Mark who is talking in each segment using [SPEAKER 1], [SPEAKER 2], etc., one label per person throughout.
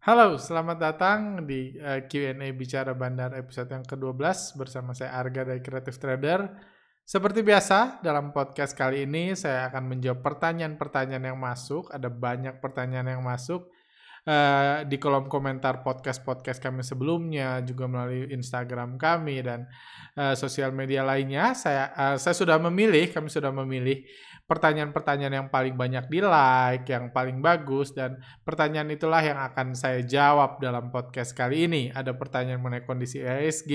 [SPEAKER 1] Halo, selamat datang di uh, Q&A Bicara Bandar episode yang ke-12 bersama saya Arga dari Creative Trader. Seperti biasa, dalam podcast kali ini saya akan menjawab pertanyaan-pertanyaan yang masuk. Ada banyak pertanyaan yang masuk uh, di kolom komentar podcast-podcast kami sebelumnya, juga melalui Instagram kami dan uh, sosial media lainnya. Saya uh, saya sudah memilih, kami sudah memilih pertanyaan-pertanyaan yang paling banyak di like, yang paling bagus, dan pertanyaan itulah yang akan saya jawab dalam podcast kali ini. Ada pertanyaan mengenai kondisi IHSG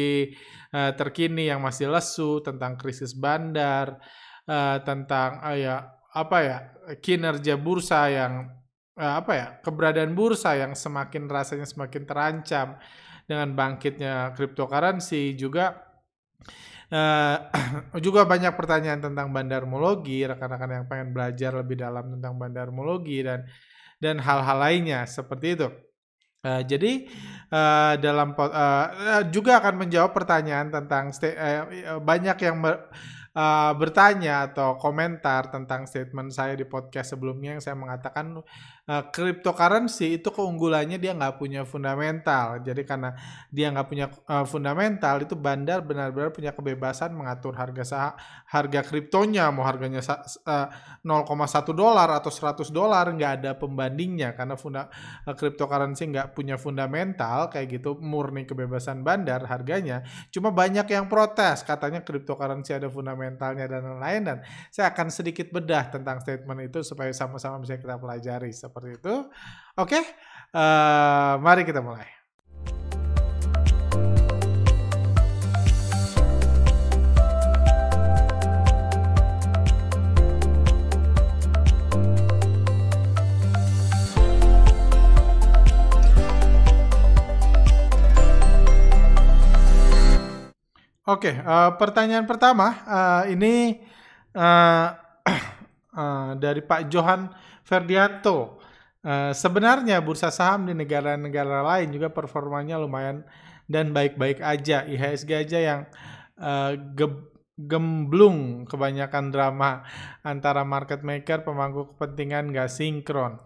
[SPEAKER 1] uh, terkini yang masih lesu, tentang krisis bandar, uh, tentang uh, ya apa ya kinerja bursa yang apa ya keberadaan bursa yang semakin rasanya semakin terancam dengan bangkitnya cryptocurrency juga Uh, juga banyak pertanyaan tentang bandarmologi, rekan-rekan yang pengen belajar lebih dalam tentang bandarmologi dan dan hal-hal lainnya seperti itu. Uh, jadi uh, dalam uh, juga akan menjawab pertanyaan tentang uh, banyak yang uh, bertanya atau komentar tentang statement saya di podcast sebelumnya yang saya mengatakan uh, cryptocurrency itu keunggulannya dia nggak punya fundamental. Jadi karena dia nggak punya uh, fundamental itu bandar benar-benar punya kebebasan mengatur harga sah harga kriptonya mau harganya uh, 0,1 dolar atau 100 dolar nggak ada pembandingnya karena funda uh, cryptocurrency nggak punya fundamental kayak gitu murni kebebasan bandar harganya. Cuma banyak yang protes katanya cryptocurrency ada fundamentalnya dan lain-lain dan saya akan sedikit bedah tentang statement itu supaya sama-sama bisa kita pelajari seperti itu. Oke, uh, mari kita mulai. Oke, uh, pertanyaan pertama uh, ini uh, uh, dari Pak Johan Ferdianto. Uh, sebenarnya bursa saham di negara-negara lain juga performanya lumayan dan baik-baik aja. IHSG aja yang uh, gemblung kebanyakan drama antara market maker pemangku kepentingan gak sinkron.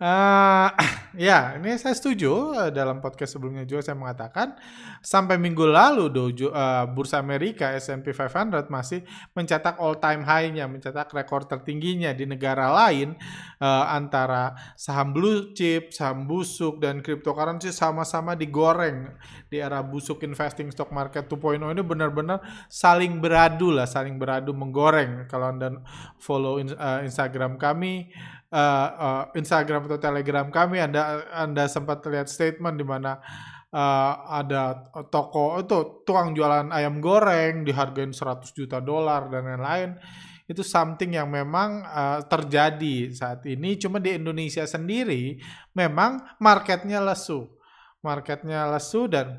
[SPEAKER 1] Uh, ya, ini saya setuju. Dalam podcast sebelumnya juga saya mengatakan sampai minggu lalu dojo uh, bursa Amerika S&P 500 masih mencetak all time high-nya, mencetak rekor tertingginya di negara lain uh, antara saham blue chip, saham busuk dan cryptocurrency sama-sama digoreng di era busuk investing stock market 2.0 ini benar-benar saling beradu lah, saling beradu menggoreng. Kalau Anda follow in, uh, Instagram kami uh, Instagram atau Telegram kami Anda Anda sempat lihat statement di mana uh, ada toko itu tukang jualan ayam goreng dihargain 100 juta dolar dan lain-lain. Itu something yang memang uh, terjadi saat ini. Cuma di Indonesia sendiri memang marketnya lesu. Marketnya lesu dan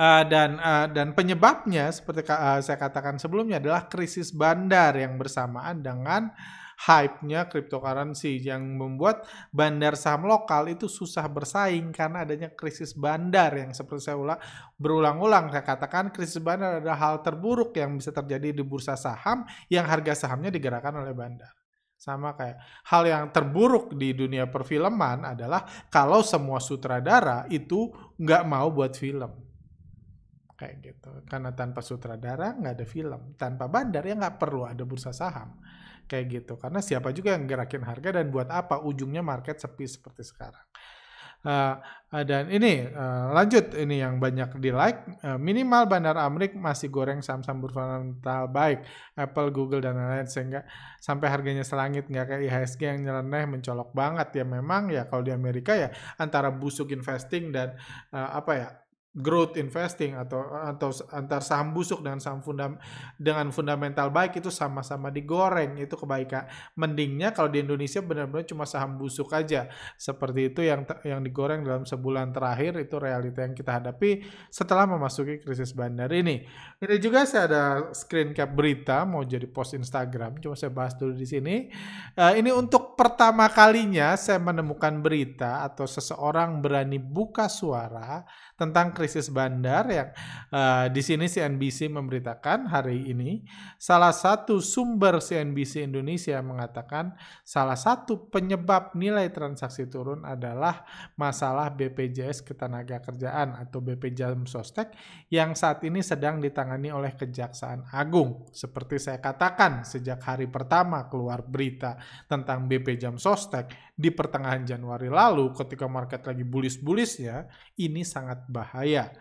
[SPEAKER 1] uh, dan uh, dan penyebabnya seperti uh, saya katakan sebelumnya adalah krisis bandar yang bersamaan dengan hype-nya cryptocurrency yang membuat bandar saham lokal itu susah bersaing karena adanya krisis bandar yang seperti saya ulang berulang-ulang saya katakan krisis bandar adalah hal terburuk yang bisa terjadi di bursa saham yang harga sahamnya digerakkan oleh bandar. Sama kayak hal yang terburuk di dunia perfilman adalah kalau semua sutradara itu nggak mau buat film. Kayak gitu karena tanpa sutradara nggak ada film tanpa bandar ya nggak perlu ada bursa saham kayak gitu. Karena siapa juga yang gerakin harga dan buat apa ujungnya market sepi seperti sekarang. Uh, dan ini uh, lanjut. Ini yang banyak di like uh, minimal bandar Amrik masih goreng saham-saham berfundamental baik. Apple Google dan lain-lain. Sehingga sampai harganya selangit nggak kayak IHSG yang nyeleneh mencolok banget. Ya memang ya kalau di Amerika ya antara busuk investing dan uh, apa ya growth investing atau atau antar saham busuk dengan saham fundam dengan fundamental baik itu sama-sama digoreng itu kebaikan. Mendingnya kalau di Indonesia benar-benar cuma saham busuk aja. Seperti itu yang yang digoreng dalam sebulan terakhir itu realita yang kita hadapi setelah memasuki krisis bandar ini. Ini juga saya ada screen cap berita mau jadi post Instagram cuma saya bahas dulu di sini. Uh, ini untuk pertama kalinya saya menemukan berita atau seseorang berani buka suara tentang krisis bandar yang uh, di sini CNBC memberitakan hari ini salah satu sumber CNBC Indonesia mengatakan salah satu penyebab nilai transaksi turun adalah masalah BPJS Ketenagakerjaan atau BPJS Sostek yang saat ini sedang ditangani oleh Kejaksaan Agung. Seperti saya katakan sejak hari pertama keluar berita tentang BP Jam Sostek di pertengahan Januari lalu ketika market lagi bullish-bullishnya, ini sangat bahaya.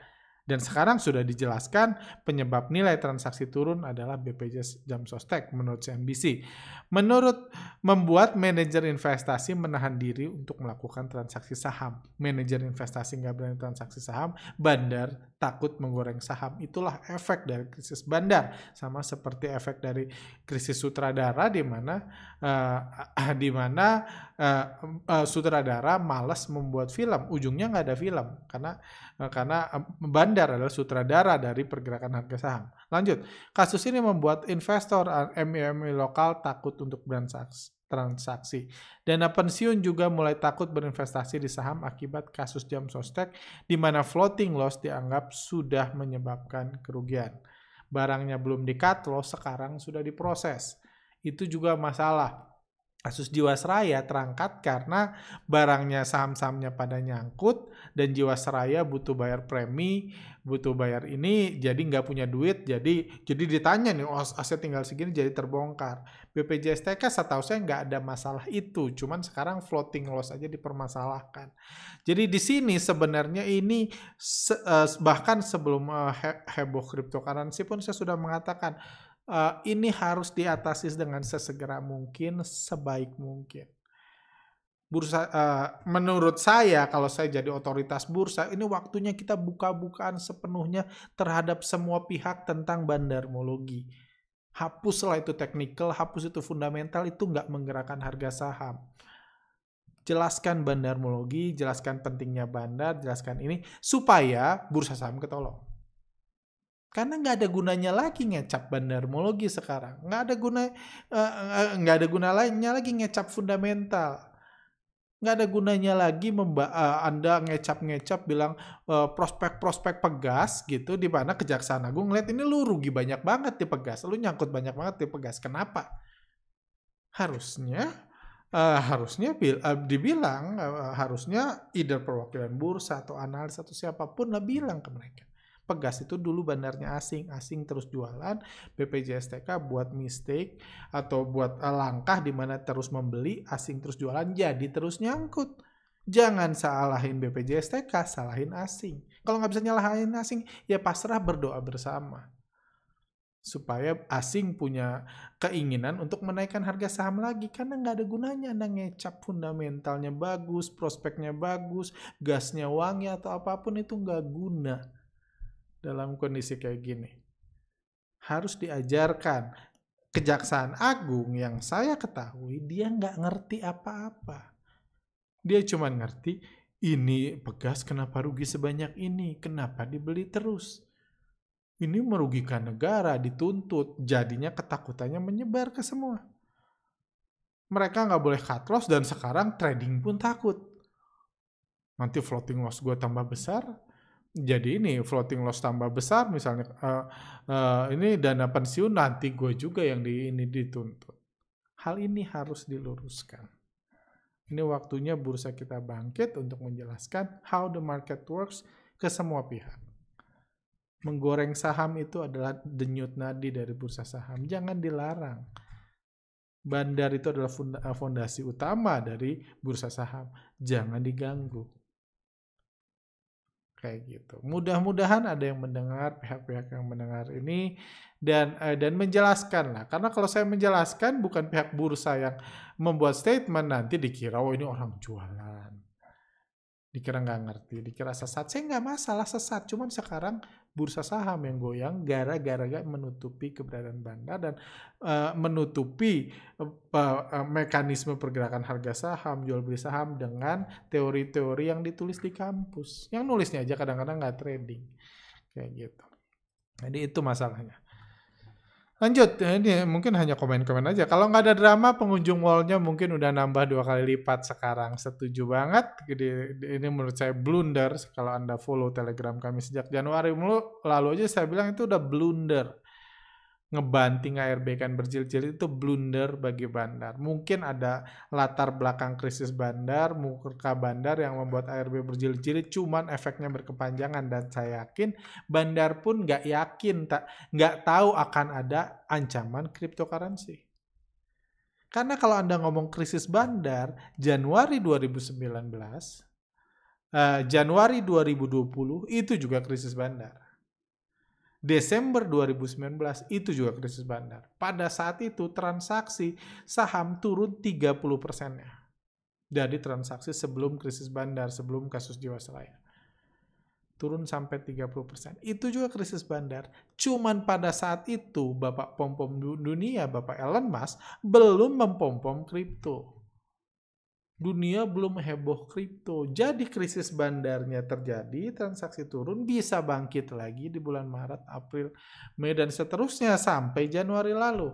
[SPEAKER 1] Dan sekarang sudah dijelaskan penyebab nilai transaksi turun adalah BPJS Jam Sostek menurut CNBC. Menurut membuat manajer investasi menahan diri untuk melakukan transaksi saham. Manajer investasi nggak berani transaksi saham, bandar takut menggoreng saham. Itulah efek dari krisis bandar. Sama seperti efek dari krisis sutradara di mana uh, di mana uh, uh, sutradara malas membuat film. Ujungnya nggak ada film karena uh, karena bandar adalah sutradara dari pergerakan harga saham. Lanjut, kasus ini membuat investor MIMI lokal takut untuk transaksi. Dana pensiun juga mulai takut berinvestasi di saham akibat kasus jam sostek di mana floating loss dianggap sudah menyebabkan kerugian. Barangnya belum di cut loss, sekarang sudah diproses. Itu juga masalah kasus Jiwasraya terangkat karena barangnya saham-sahamnya pada nyangkut dan Jiwasraya butuh bayar premi, butuh bayar ini, jadi nggak punya duit, jadi jadi ditanya nih, oh aset tinggal segini jadi terbongkar. BPJS TK setahu saya nggak ada masalah itu, cuman sekarang floating loss aja dipermasalahkan. Jadi di sini sebenarnya ini eh, bahkan sebelum eh, heboh cryptocurrency pun saya sudah mengatakan uh, ini harus diatasi dengan sesegera mungkin, sebaik mungkin. Bursa, uh, menurut saya, kalau saya jadi otoritas bursa, ini waktunya kita buka-bukaan sepenuhnya terhadap semua pihak tentang bandarmologi. Hapuslah itu teknikal, hapus itu fundamental, itu nggak menggerakkan harga saham. Jelaskan bandarmologi, jelaskan pentingnya bandar, jelaskan ini, supaya bursa saham ketolong. Karena nggak ada gunanya lagi ngecap bandarmologi sekarang. Nggak ada guna uh, nggak ada guna lainnya lagi ngecap fundamental. Nggak ada gunanya lagi memba uh, Anda ngecap-ngecap bilang prospek-prospek uh, pegas gitu di mana Kejaksaan Agung ngeliat ini lu rugi banyak banget di pegas. Lu nyangkut banyak banget di pegas. Kenapa? Harusnya uh, harusnya bil, uh, dibilang uh, harusnya either perwakilan bursa atau analis atau siapa pun lah bilang ke mereka Pegas itu dulu bandarnya asing, asing terus jualan, BPJS TK buat mistake atau buat eh, langkah di mana terus membeli, asing terus jualan, jadi terus nyangkut. Jangan salahin BPJS TK, salahin asing. Kalau nggak bisa nyalahin asing, ya pasrah berdoa bersama. Supaya asing punya keinginan untuk menaikkan harga saham lagi. Karena nggak ada gunanya Anda ngecap fundamentalnya bagus, prospeknya bagus, gasnya wangi atau apa pun itu nggak guna dalam kondisi kayak gini. Harus diajarkan. Kejaksaan Agung yang saya ketahui dia nggak ngerti apa-apa. Dia cuma ngerti ini pegas kenapa rugi sebanyak ini, kenapa dibeli terus. Ini merugikan negara, dituntut, jadinya ketakutannya menyebar ke semua. Mereka nggak boleh cut loss dan sekarang trading pun takut. Nanti floating loss gue tambah besar, jadi ini floating loss tambah besar misalnya uh, uh, ini dana pensiun nanti gue juga yang di ini dituntut. Hal ini harus diluruskan. Ini waktunya bursa kita bangkit untuk menjelaskan how the market works ke semua pihak. Menggoreng saham itu adalah denyut nadi dari bursa saham. Jangan dilarang. Bandar itu adalah fondasi utama dari bursa saham. Jangan diganggu kayak gitu. Mudah-mudahan ada yang mendengar pihak-pihak yang mendengar ini dan uh, dan menjelaskan lah. Karena kalau saya menjelaskan bukan pihak bursa yang membuat statement nanti dikira oh ini orang jualan. Dikira nggak ngerti, dikira sesat. Saya nggak masalah sesat, cuman sekarang bursa saham yang goyang gara-gara menutupi keberadaan bandar dan uh, menutupi uh, mekanisme pergerakan harga saham, jual beli saham dengan teori-teori yang ditulis di kampus. Yang nulisnya aja kadang-kadang nggak trading. Kayak gitu. Jadi itu masalahnya. Lanjut, ya ini mungkin hanya komen-komen aja. Kalau nggak ada drama, pengunjung mallnya mungkin udah nambah dua kali lipat sekarang. Setuju banget. Jadi ini menurut saya blunder. Kalau anda follow telegram kami sejak Januari lalu aja saya bilang itu udah blunder ngebanting ARB kan berjilid-jilid itu blunder bagi bandar. Mungkin ada latar belakang krisis bandar, muka bandar yang membuat ARB berjilid-jilid, cuman efeknya berkepanjangan dan saya yakin bandar pun nggak yakin, tak nggak tahu akan ada ancaman cryptocurrency. Karena kalau Anda ngomong krisis bandar, Januari 2019, uh, Januari 2020 itu juga krisis bandar Desember 2019 itu juga krisis bandar. Pada saat itu transaksi saham turun 30 persennya. Dari transaksi sebelum krisis bandar, sebelum kasus Jiwasraya. Turun sampai 30 persen. Itu juga krisis bandar. Cuman pada saat itu Bapak Pom-Pom dunia, Bapak Elon Musk, belum mempom-pom kripto dunia belum heboh kripto. Jadi krisis bandarnya terjadi, transaksi turun, bisa bangkit lagi di bulan Maret, April, Mei, dan seterusnya sampai Januari lalu.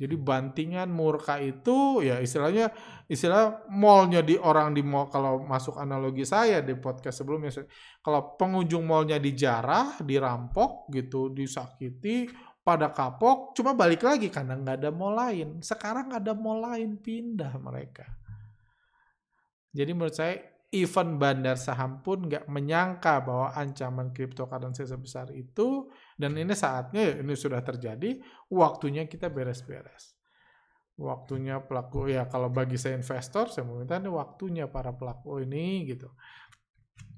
[SPEAKER 1] Jadi bantingan murka itu ya istilahnya istilah mallnya di orang di mall kalau masuk analogi saya di podcast sebelumnya kalau pengunjung mallnya dijarah, dirampok gitu, disakiti, pada kapok, cuma balik lagi karena nggak ada mall lain. Sekarang ada mall lain, pindah mereka. Jadi menurut saya event bandar saham pun nggak menyangka bahwa ancaman cryptocurrency sebesar itu dan ini saatnya ini sudah terjadi waktunya kita beres-beres waktunya pelaku ya kalau bagi saya investor saya meminta ini waktunya para pelaku ini gitu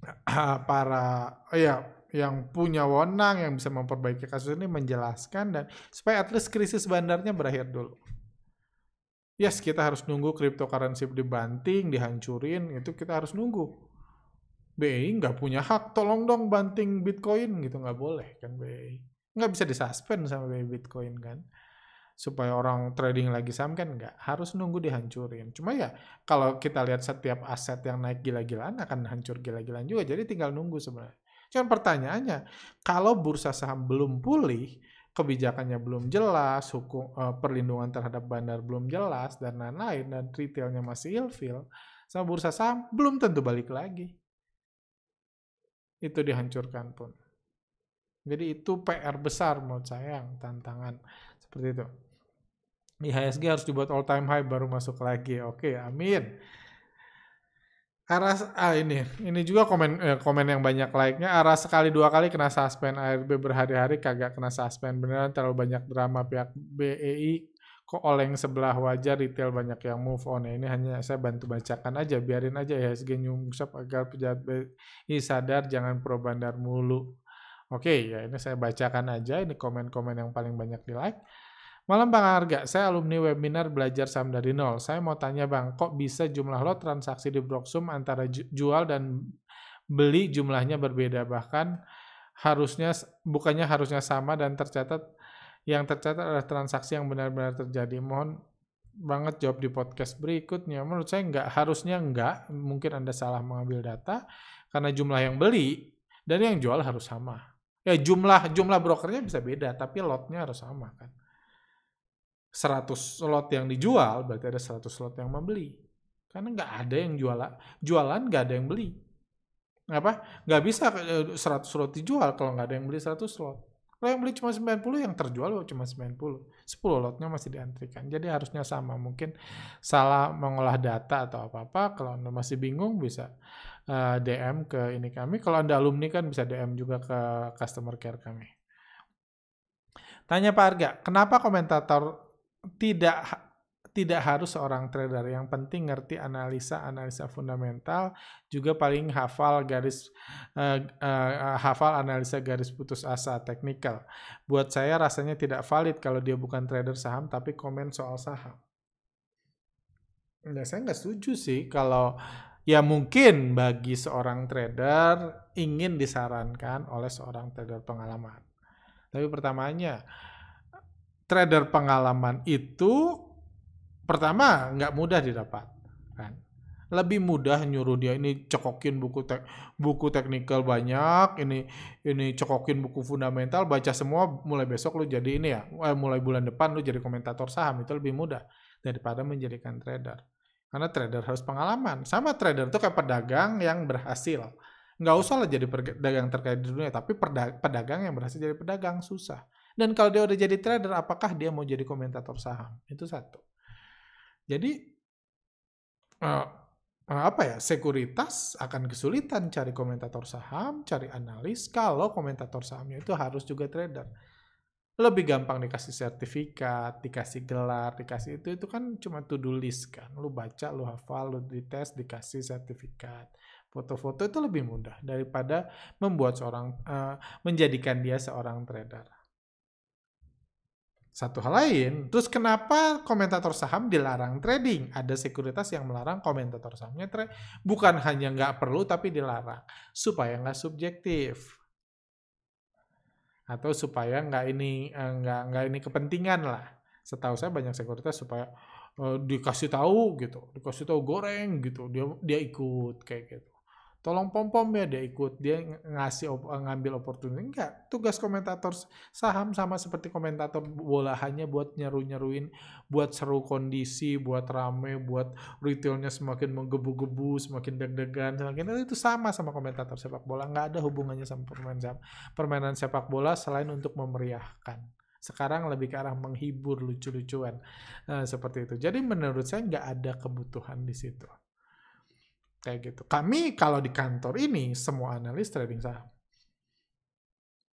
[SPEAKER 1] para ya yang punya wewenang yang bisa memperbaiki kasus ini menjelaskan dan supaya at least krisis bandarnya berakhir dulu. Yes, kita harus nunggu cryptocurrency dibanting, dihancurin, itu kita harus nunggu. BI nggak punya hak, tolong dong banting Bitcoin gitu nggak boleh kan BI. Nggak bisa disuspend sama BI Bitcoin kan. Supaya orang trading lagi saham kan nggak harus nunggu dihancurin. Cuma ya kalau kita lihat setiap aset yang naik gila-gilaan akan hancur gila-gilaan juga. Jadi tinggal nunggu sebenarnya. Cuman pertanyaannya, kalau bursa saham belum pulih, kebijakannya belum jelas, hukum uh, perlindungan terhadap bandar belum jelas dan lain-lain dan retailnya masih ilfil, sama bursa saham belum tentu balik lagi. Itu dihancurkan pun. Jadi itu PR besar menurut saya yang tantangan seperti itu. IHSG harus dibuat all time high baru masuk lagi. Oke, amin. Aras ah ini. Ini juga komen eh, komen yang banyak like-nya. Aras sekali dua kali kena suspend ARB berhari-hari kagak kena suspend. Beneran terlalu banyak drama pihak BEI kok oleng sebelah wajah retail banyak yang move on. Ya ini hanya saya bantu bacakan aja biarin aja ya SG nyungsep agar pejabat BEI sadar jangan pro bandar mulu. Oke ya ini saya bacakan aja. Ini komen-komen yang paling banyak di like Malam Bang Harga, saya alumni webinar belajar saham dari nol. Saya mau tanya Bang, kok bisa jumlah lot transaksi di Broksum antara jual dan beli jumlahnya berbeda? Bahkan harusnya bukannya harusnya sama dan tercatat yang tercatat adalah transaksi yang benar-benar terjadi. Mohon banget jawab di podcast berikutnya. Menurut saya enggak, harusnya enggak. Mungkin Anda salah mengambil data karena jumlah yang beli dan yang jual harus sama. Ya jumlah jumlah brokernya bisa beda, tapi lotnya harus sama kan. 100 slot yang dijual, berarti ada 100 slot yang membeli. Karena nggak ada yang jualan, jualan nggak ada yang beli. Apa? Nggak bisa 100 eh, slot dijual kalau nggak ada yang beli 100 slot. Kalau yang beli cuma 90, yang terjual cuma 90. 10 lotnya masih diantrikan. Jadi harusnya sama. Mungkin salah mengolah data atau apa-apa. Kalau Anda masih bingung bisa eh, DM ke ini kami. Kalau Anda alumni kan bisa DM juga ke customer care kami. Tanya Pak Arga, kenapa komentator tidak tidak harus seorang trader. Yang penting ngerti analisa analisa fundamental juga paling hafal garis uh, uh, hafal analisa garis putus asa teknikal. Buat saya rasanya tidak valid kalau dia bukan trader saham tapi komen soal saham. Ya saya nggak setuju sih kalau ya mungkin bagi seorang trader ingin disarankan oleh seorang trader pengalaman. Tapi pertamanya trader pengalaman itu pertama nggak mudah didapat kan lebih mudah nyuruh dia ini cekokin buku tek, buku teknikal banyak, ini ini cekokin buku fundamental, baca semua mulai besok lu jadi ini ya, eh, mulai bulan depan lu jadi komentator saham itu lebih mudah daripada menjadikan trader. Karena trader harus pengalaman. Sama trader itu kayak pedagang yang berhasil. Nggak usah lah jadi pedagang terkait di dunia, tapi pedagang yang berhasil jadi pedagang susah. Dan kalau dia udah jadi trader, apakah dia mau jadi komentator saham? Itu satu. Jadi uh, apa ya sekuritas akan kesulitan cari komentator saham, cari analis kalau komentator sahamnya itu harus juga trader. Lebih gampang dikasih sertifikat, dikasih gelar, dikasih itu itu kan cuma to do list kan. Lu baca, lu hafal, lu dites, dikasih sertifikat. Foto-foto itu lebih mudah daripada membuat seorang uh, menjadikan dia seorang trader. Satu hal lain, terus kenapa komentator saham dilarang trading? Ada sekuritas yang melarang komentator sahamnya trade. Bukan hanya nggak perlu, tapi dilarang. Supaya nggak subjektif. Atau supaya nggak ini eh, nggak nggak ini kepentingan lah. Setahu saya banyak sekuritas supaya uh, dikasih tahu gitu, dikasih tahu goreng gitu, dia dia ikut kayak gitu tolong pom pom ya dia ikut dia ngasih ngambil opportunity enggak tugas komentator saham sama seperti komentator bola hanya buat nyeru nyeruin buat seru kondisi buat rame buat retailnya semakin menggebu-gebu semakin deg-degan semakin itu sama sama komentator sepak bola. Nggak ada hubungannya sama permainan permainan sepak bola selain untuk memeriahkan. Sekarang lebih ke arah menghibur lucu-lucuan nah, seperti itu. Jadi menurut saya nggak ada kebutuhan di situ Kayak gitu. Kami kalau di kantor ini semua analis trading saham.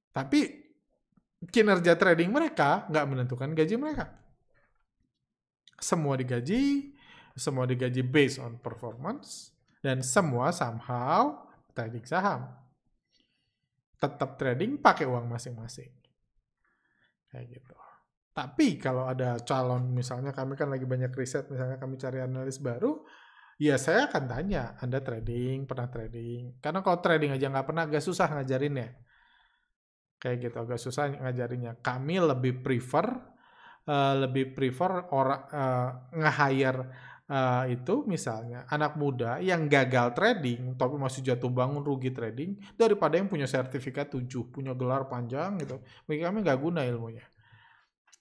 [SPEAKER 1] Tapi kinerja trading mereka nggak menentukan gaji mereka. Semua digaji, semua digaji based on performance, dan semua somehow trading saham. Tetap trading pakai uang masing-masing. Kayak gitu. Tapi kalau ada calon, misalnya kami kan lagi banyak riset, misalnya kami cari analis baru, Ya saya akan tanya, Anda trading, pernah trading? Karena kalau trading aja nggak pernah, agak susah ngajarinnya. Kayak gitu, agak susah ngajarinnya. Kami lebih prefer, uh, lebih prefer orang uh, nge-hire uh, itu misalnya anak muda yang gagal trading tapi masih jatuh bangun rugi trading daripada yang punya sertifikat 7, punya gelar panjang gitu. Bagi kami nggak guna ilmunya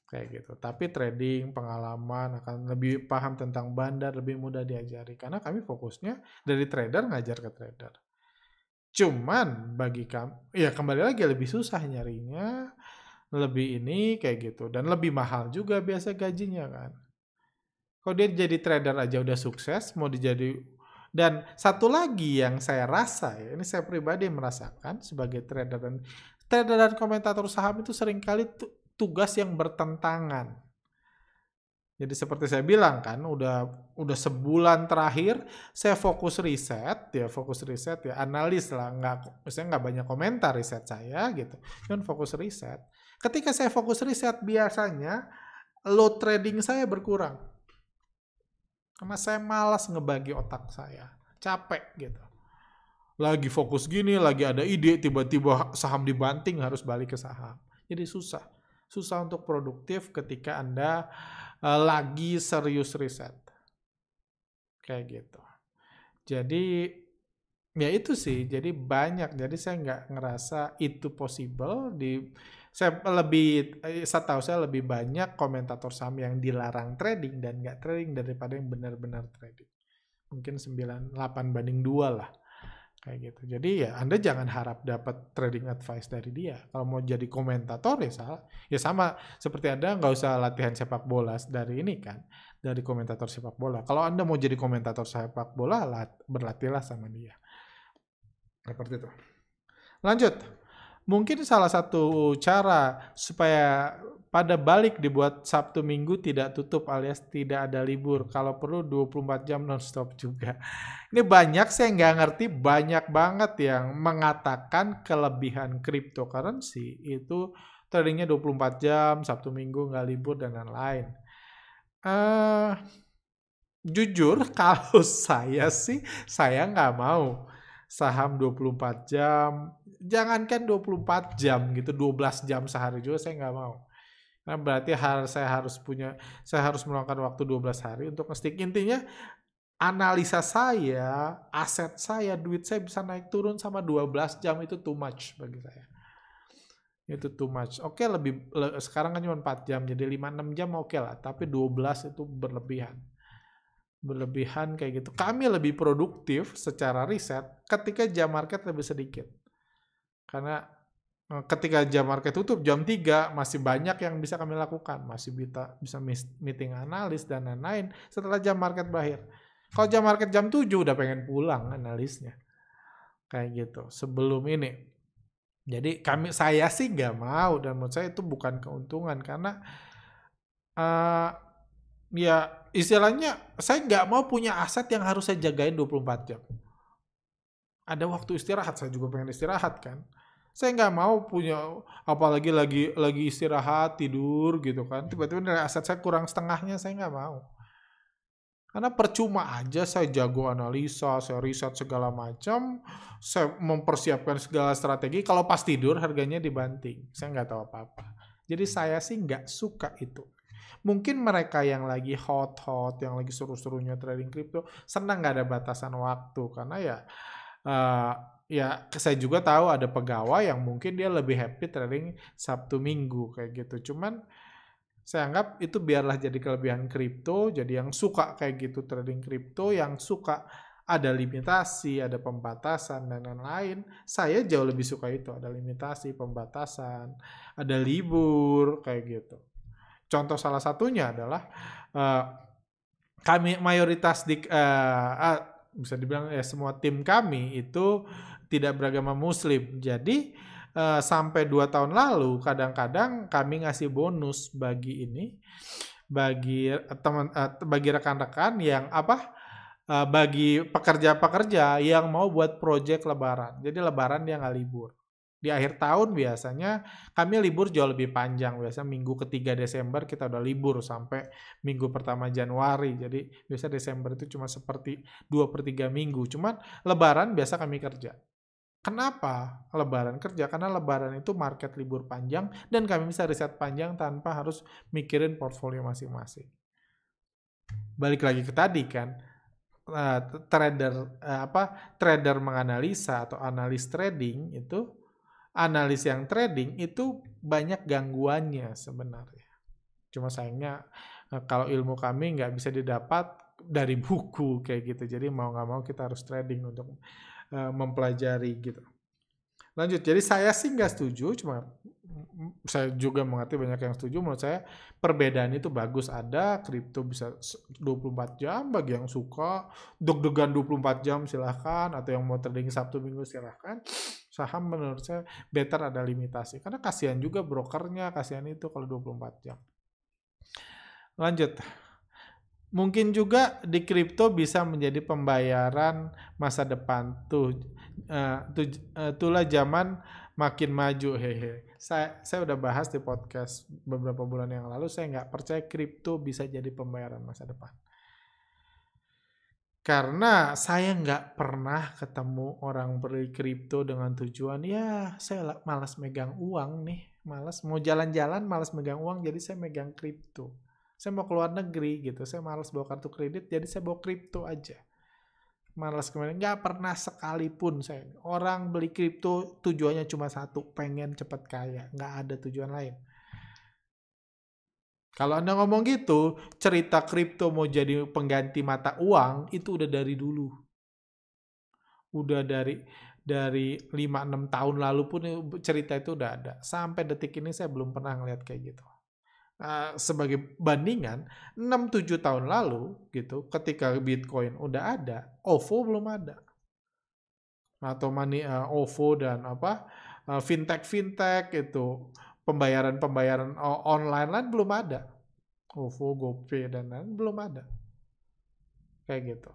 [SPEAKER 1] kayak gitu. Tapi trading, pengalaman akan lebih paham tentang bandar, lebih mudah diajari karena kami fokusnya dari trader ngajar ke trader. Cuman bagi kami, ya kembali lagi lebih susah nyarinya, lebih ini kayak gitu dan lebih mahal juga biasa gajinya kan. Kalau dia jadi trader aja udah sukses, mau dijadi dan satu lagi yang saya rasa ya, ini saya pribadi merasakan sebagai trader dan trader dan komentator saham itu sering kali tuh tugas yang bertentangan. Jadi seperti saya bilang kan, udah udah sebulan terakhir saya fokus riset, ya fokus riset ya analis lah, nggak, saya nggak banyak komentar riset saya gitu, cuman fokus riset. Ketika saya fokus riset biasanya load trading saya berkurang, karena saya malas ngebagi otak saya, capek gitu. Lagi fokus gini, lagi ada ide, tiba-tiba saham dibanting harus balik ke saham, jadi susah susah untuk produktif ketika Anda uh, lagi serius riset. Kayak gitu. Jadi ya itu sih. Jadi banyak. Jadi saya nggak ngerasa itu possible di saya lebih eh, saya tahu saya lebih banyak komentator saham yang dilarang trading dan nggak trading daripada yang benar-benar trading. Mungkin 9 8 banding 2 lah kayak gitu. Jadi ya Anda jangan harap dapat trading advice dari dia. Kalau mau jadi komentator ya salah. Ya sama seperti Anda nggak usah latihan sepak bola dari ini kan, dari komentator sepak bola. Kalau Anda mau jadi komentator sepak bola, berlatihlah sama dia. Seperti itu. Lanjut. Mungkin salah satu cara supaya pada balik dibuat Sabtu Minggu tidak tutup alias tidak ada libur. Kalau perlu 24 jam nonstop juga. Ini banyak saya nggak ngerti, banyak banget yang mengatakan kelebihan cryptocurrency itu tradingnya 24 jam, Sabtu Minggu nggak libur dan lain-lain. Uh, jujur kalau saya sih, saya nggak mau saham 24 jam, jangankan 24 jam gitu, 12 jam sehari juga saya nggak mau. Nah, berarti harus saya harus punya saya harus meluangkan waktu 12 hari untuk ngestik. Intinya analisa saya, aset saya, duit saya bisa naik turun sama 12 jam itu too much bagi saya. Itu too much. Oke, lebih le, sekarang kan cuma 4 jam, jadi 5-6 jam oke lah, tapi 12 itu berlebihan. Berlebihan kayak gitu. Kami lebih produktif secara riset ketika jam market lebih sedikit. Karena ketika jam market tutup jam 3 masih banyak yang bisa kami lakukan, masih bisa bisa meeting analis dan lain-lain setelah jam market berakhir kalau jam market jam 7 udah pengen pulang analisnya. Kayak gitu. Sebelum ini. Jadi kami saya sih nggak mau dan menurut saya itu bukan keuntungan karena uh, ya istilahnya saya nggak mau punya aset yang harus saya jagain 24 jam. Ada waktu istirahat, saya juga pengen istirahat kan. Saya nggak mau punya apalagi lagi lagi istirahat tidur gitu kan. Tiba-tiba nilai aset saya kurang setengahnya, saya nggak mau. Karena percuma aja saya jago analisa, saya riset segala macam, saya mempersiapkan segala strategi. Kalau pas tidur harganya dibanting, saya nggak tahu apa-apa. Jadi saya sih nggak suka itu. Mungkin mereka yang lagi hot-hot, yang lagi seru-serunya trading crypto, senang nggak ada batasan waktu karena ya uh, ya saya juga tahu ada pegawai yang mungkin dia lebih happy trading Sabtu Minggu kayak gitu. Cuman saya anggap itu biarlah jadi kelebihan kripto, jadi yang suka kayak gitu trading kripto, yang suka ada limitasi, ada pembatasan dan lain-lain. Saya jauh lebih suka itu, ada limitasi, pembatasan, ada libur kayak gitu. Contoh salah satunya adalah uh, kami mayoritas di uh, uh, bisa dibilang ya semua tim kami itu tidak beragama muslim. Jadi uh, sampai dua tahun lalu kadang-kadang kami ngasih bonus bagi ini bagi teman uh, bagi rekan-rekan yang apa uh, bagi pekerja-pekerja yang mau buat proyek lebaran. Jadi lebaran dia nggak libur. Di akhir tahun biasanya kami libur jauh lebih panjang. Biasa minggu ketiga Desember kita udah libur sampai minggu pertama Januari. Jadi biasa Desember itu cuma seperti dua per tiga minggu. Cuman lebaran biasa kami kerja. Kenapa lebaran kerja? Karena lebaran itu market libur panjang dan kami bisa riset panjang tanpa harus mikirin portfolio masing-masing. Balik lagi ke tadi kan, uh, trader uh, apa trader menganalisa atau analis trading itu analis yang trading itu banyak gangguannya sebenarnya. Cuma sayangnya uh, kalau ilmu kami nggak bisa didapat dari buku kayak gitu. Jadi mau nggak mau kita harus trading untuk uh, mempelajari gitu. Lanjut, jadi saya sih nggak setuju, cuma saya juga mengerti banyak yang setuju. Menurut saya perbedaan itu bagus ada, kripto bisa 24 jam bagi yang suka, deg-degan 24 jam silahkan, atau yang mau trading Sabtu Minggu silahkan. Saham menurut saya better ada limitasi, karena kasihan juga brokernya, kasihan itu kalau 24 jam. Lanjut. Mungkin juga di kripto bisa menjadi pembayaran masa depan tuh. Uh, tuh uh, itulah zaman makin maju hehe. Saya saya udah bahas di podcast beberapa bulan yang lalu saya nggak percaya kripto bisa jadi pembayaran masa depan. Karena saya nggak pernah ketemu orang beli kripto dengan tujuan ya saya malas megang uang nih, malas mau jalan-jalan, malas megang uang jadi saya megang kripto saya mau keluar negeri gitu, saya malas bawa kartu kredit, jadi saya bawa kripto aja. Malas kemarin, nggak pernah sekalipun saya. Orang beli kripto tujuannya cuma satu, pengen cepat kaya, nggak ada tujuan lain. Kalau Anda ngomong gitu, cerita kripto mau jadi pengganti mata uang, itu udah dari dulu. Udah dari dari 5-6 tahun lalu pun cerita itu udah ada. Sampai detik ini saya belum pernah ngeliat kayak gitu. Uh, sebagai bandingan 6-7 tahun lalu gitu ketika Bitcoin udah ada OVO belum ada atau money uh, OVO dan apa uh, fintech fintech itu pembayaran pembayaran online lain belum ada. OVO GoPay dan lain belum ada. Kayak gitu.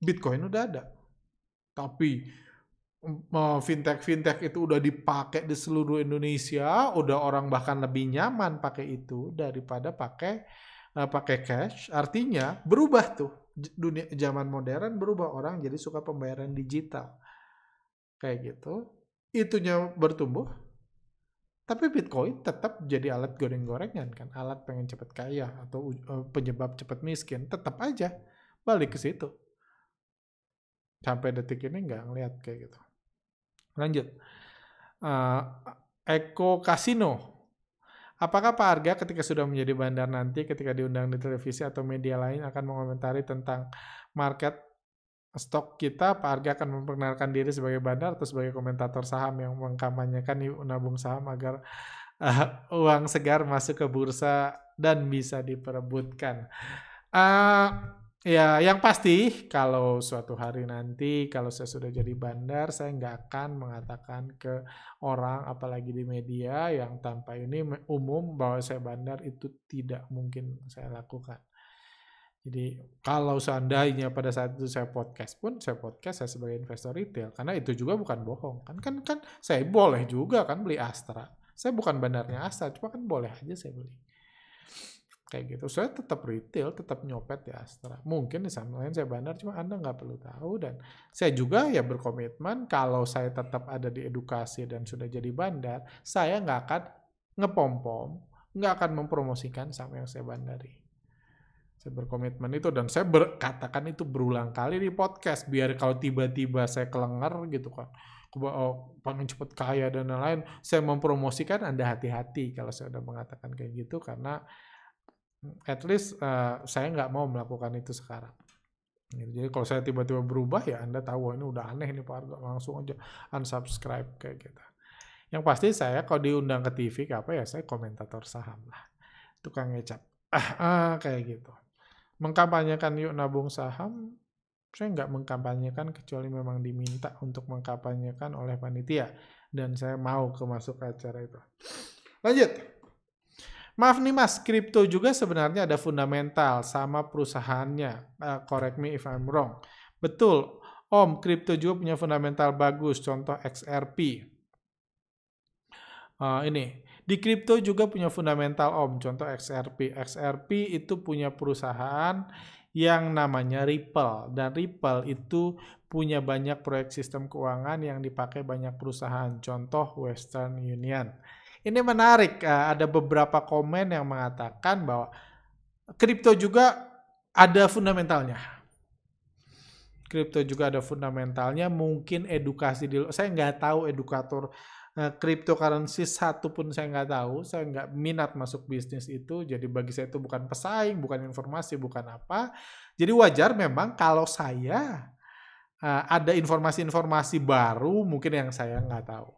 [SPEAKER 1] Bitcoin udah ada. Tapi fintech fintech itu udah dipakai di seluruh Indonesia, udah orang bahkan lebih nyaman pakai itu daripada pakai uh, pakai cash. Artinya berubah tuh. Dunia zaman modern berubah orang jadi suka pembayaran digital. Kayak gitu. Itunya bertumbuh, tapi Bitcoin tetap jadi alat goreng-gorengan kan, alat pengen cepat kaya atau uh, penyebab cepat miskin, tetap aja balik ke situ. Sampai detik ini nggak ngeliat kayak gitu. Lanjut. Uh, Eko Kasino. Apakah Pak Arga ketika sudah menjadi bandar nanti ketika diundang di televisi atau media lain akan mengomentari tentang market stok kita, Pak Arga akan memperkenalkan diri sebagai bandar atau sebagai komentator saham yang mengkampanyekan yuk nabung saham agar uh, uang segar masuk ke bursa dan bisa diperebutkan. Uh, Ya, yang pasti kalau suatu hari nanti kalau saya sudah jadi bandar, saya nggak akan mengatakan ke orang apalagi di media yang tanpa ini umum bahwa saya bandar itu tidak mungkin saya lakukan. Jadi kalau seandainya pada saat itu saya podcast pun saya podcast saya sebagai investor retail karena itu juga bukan bohong kan kan kan saya boleh juga kan beli Astra. Saya bukan bandarnya Astra, cuma kan boleh aja saya beli kayak gitu. Saya tetap retail, tetap nyopet di Astra. Mungkin di sana lain saya bandar, cuma Anda nggak perlu tahu. Dan saya juga ya berkomitmen kalau saya tetap ada di edukasi dan sudah jadi bandar, saya nggak akan ngepom-pom, nggak akan mempromosikan sama yang saya bandari. Saya berkomitmen itu dan saya berkatakan itu berulang kali di podcast biar kalau tiba-tiba saya kelengar gitu kan oh, pengen cepet kaya dan lain-lain saya mempromosikan Anda hati-hati kalau saya udah mengatakan kayak gitu karena at least uh, saya nggak mau melakukan itu sekarang. Gitu. Jadi kalau saya tiba-tiba berubah ya Anda tahu ini udah aneh nih Pak langsung aja unsubscribe kayak gitu. Yang pasti saya kalau diundang ke TV apa ya saya komentator saham lah. Tukang ngecap. Ah, ah kayak gitu. Mengkampanyekan yuk nabung saham saya nggak mengkampanyekan kecuali memang diminta untuk mengkampanyekan oleh panitia dan saya mau ke masuk acara itu. Lanjut. Maaf nih mas, kripto juga sebenarnya ada fundamental sama perusahaannya. Uh, correct me if I'm wrong. Betul, Om, kripto juga punya fundamental bagus. Contoh XRP. Uh, eh, ini, di kripto juga punya fundamental Om. Contoh XRP. XRP itu punya perusahaan yang namanya Ripple. Dan Ripple itu punya banyak proyek sistem keuangan yang dipakai banyak perusahaan. Contoh Western Union. Ini menarik, eh, ada beberapa komen yang mengatakan bahwa kripto juga ada fundamentalnya. Kripto juga ada fundamentalnya, mungkin edukasi di saya nggak tahu edukator eh, cryptocurrency satu pun saya nggak tahu, saya nggak minat masuk bisnis itu, jadi bagi saya itu bukan pesaing, bukan informasi, bukan apa. Jadi wajar memang kalau saya uh, ada informasi-informasi baru mungkin yang saya nggak tahu.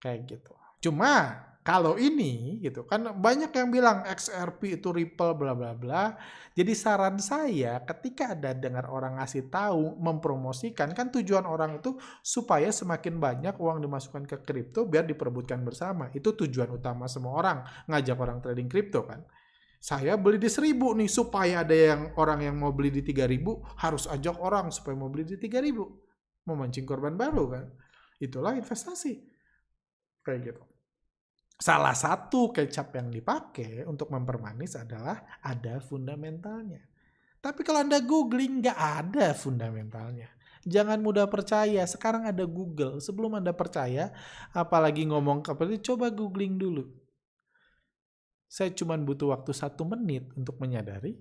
[SPEAKER 1] Kayak gitu. Cuma kalau ini gitu kan banyak yang bilang XRP itu Ripple bla bla bla. Jadi saran saya ketika ada dengar orang ngasih tahu mempromosikan kan tujuan orang itu supaya semakin banyak uang dimasukkan ke kripto biar diperebutkan bersama. Itu tujuan utama semua orang ngajak orang trading kripto kan. Saya beli di seribu nih supaya ada yang orang yang mau beli di tiga ribu harus ajak orang supaya mau beli di tiga ribu. Memancing korban baru kan. Itulah investasi kayak gitu. Salah satu kecap yang dipakai untuk mempermanis adalah ada fundamentalnya. Tapi kalau Anda googling, nggak ada fundamentalnya. Jangan mudah percaya. Sekarang ada Google. Sebelum Anda percaya, apalagi ngomong seperti coba googling dulu. Saya cuma butuh waktu satu menit untuk menyadari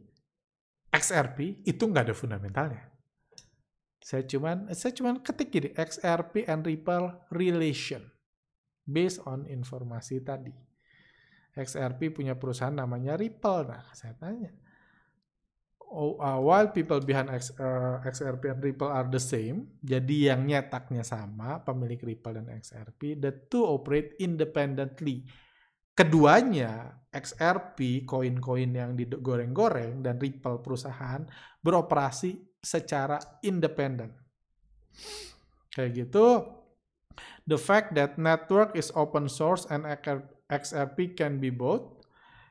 [SPEAKER 1] XRP itu nggak ada fundamentalnya. Saya cuman saya cuman ketik gini XRP and Ripple relation based on informasi tadi. XRP punya perusahaan namanya Ripple. Nah, saya tanya, oh, uh, while people behind X, uh, XRP and Ripple are the same, jadi yang nyetaknya sama, pemilik Ripple dan XRP, the two operate independently. Keduanya, XRP, koin-koin yang digoreng-goreng, dan Ripple perusahaan, beroperasi secara independen. Kayak gitu, The fact that network is open source and XRP can be both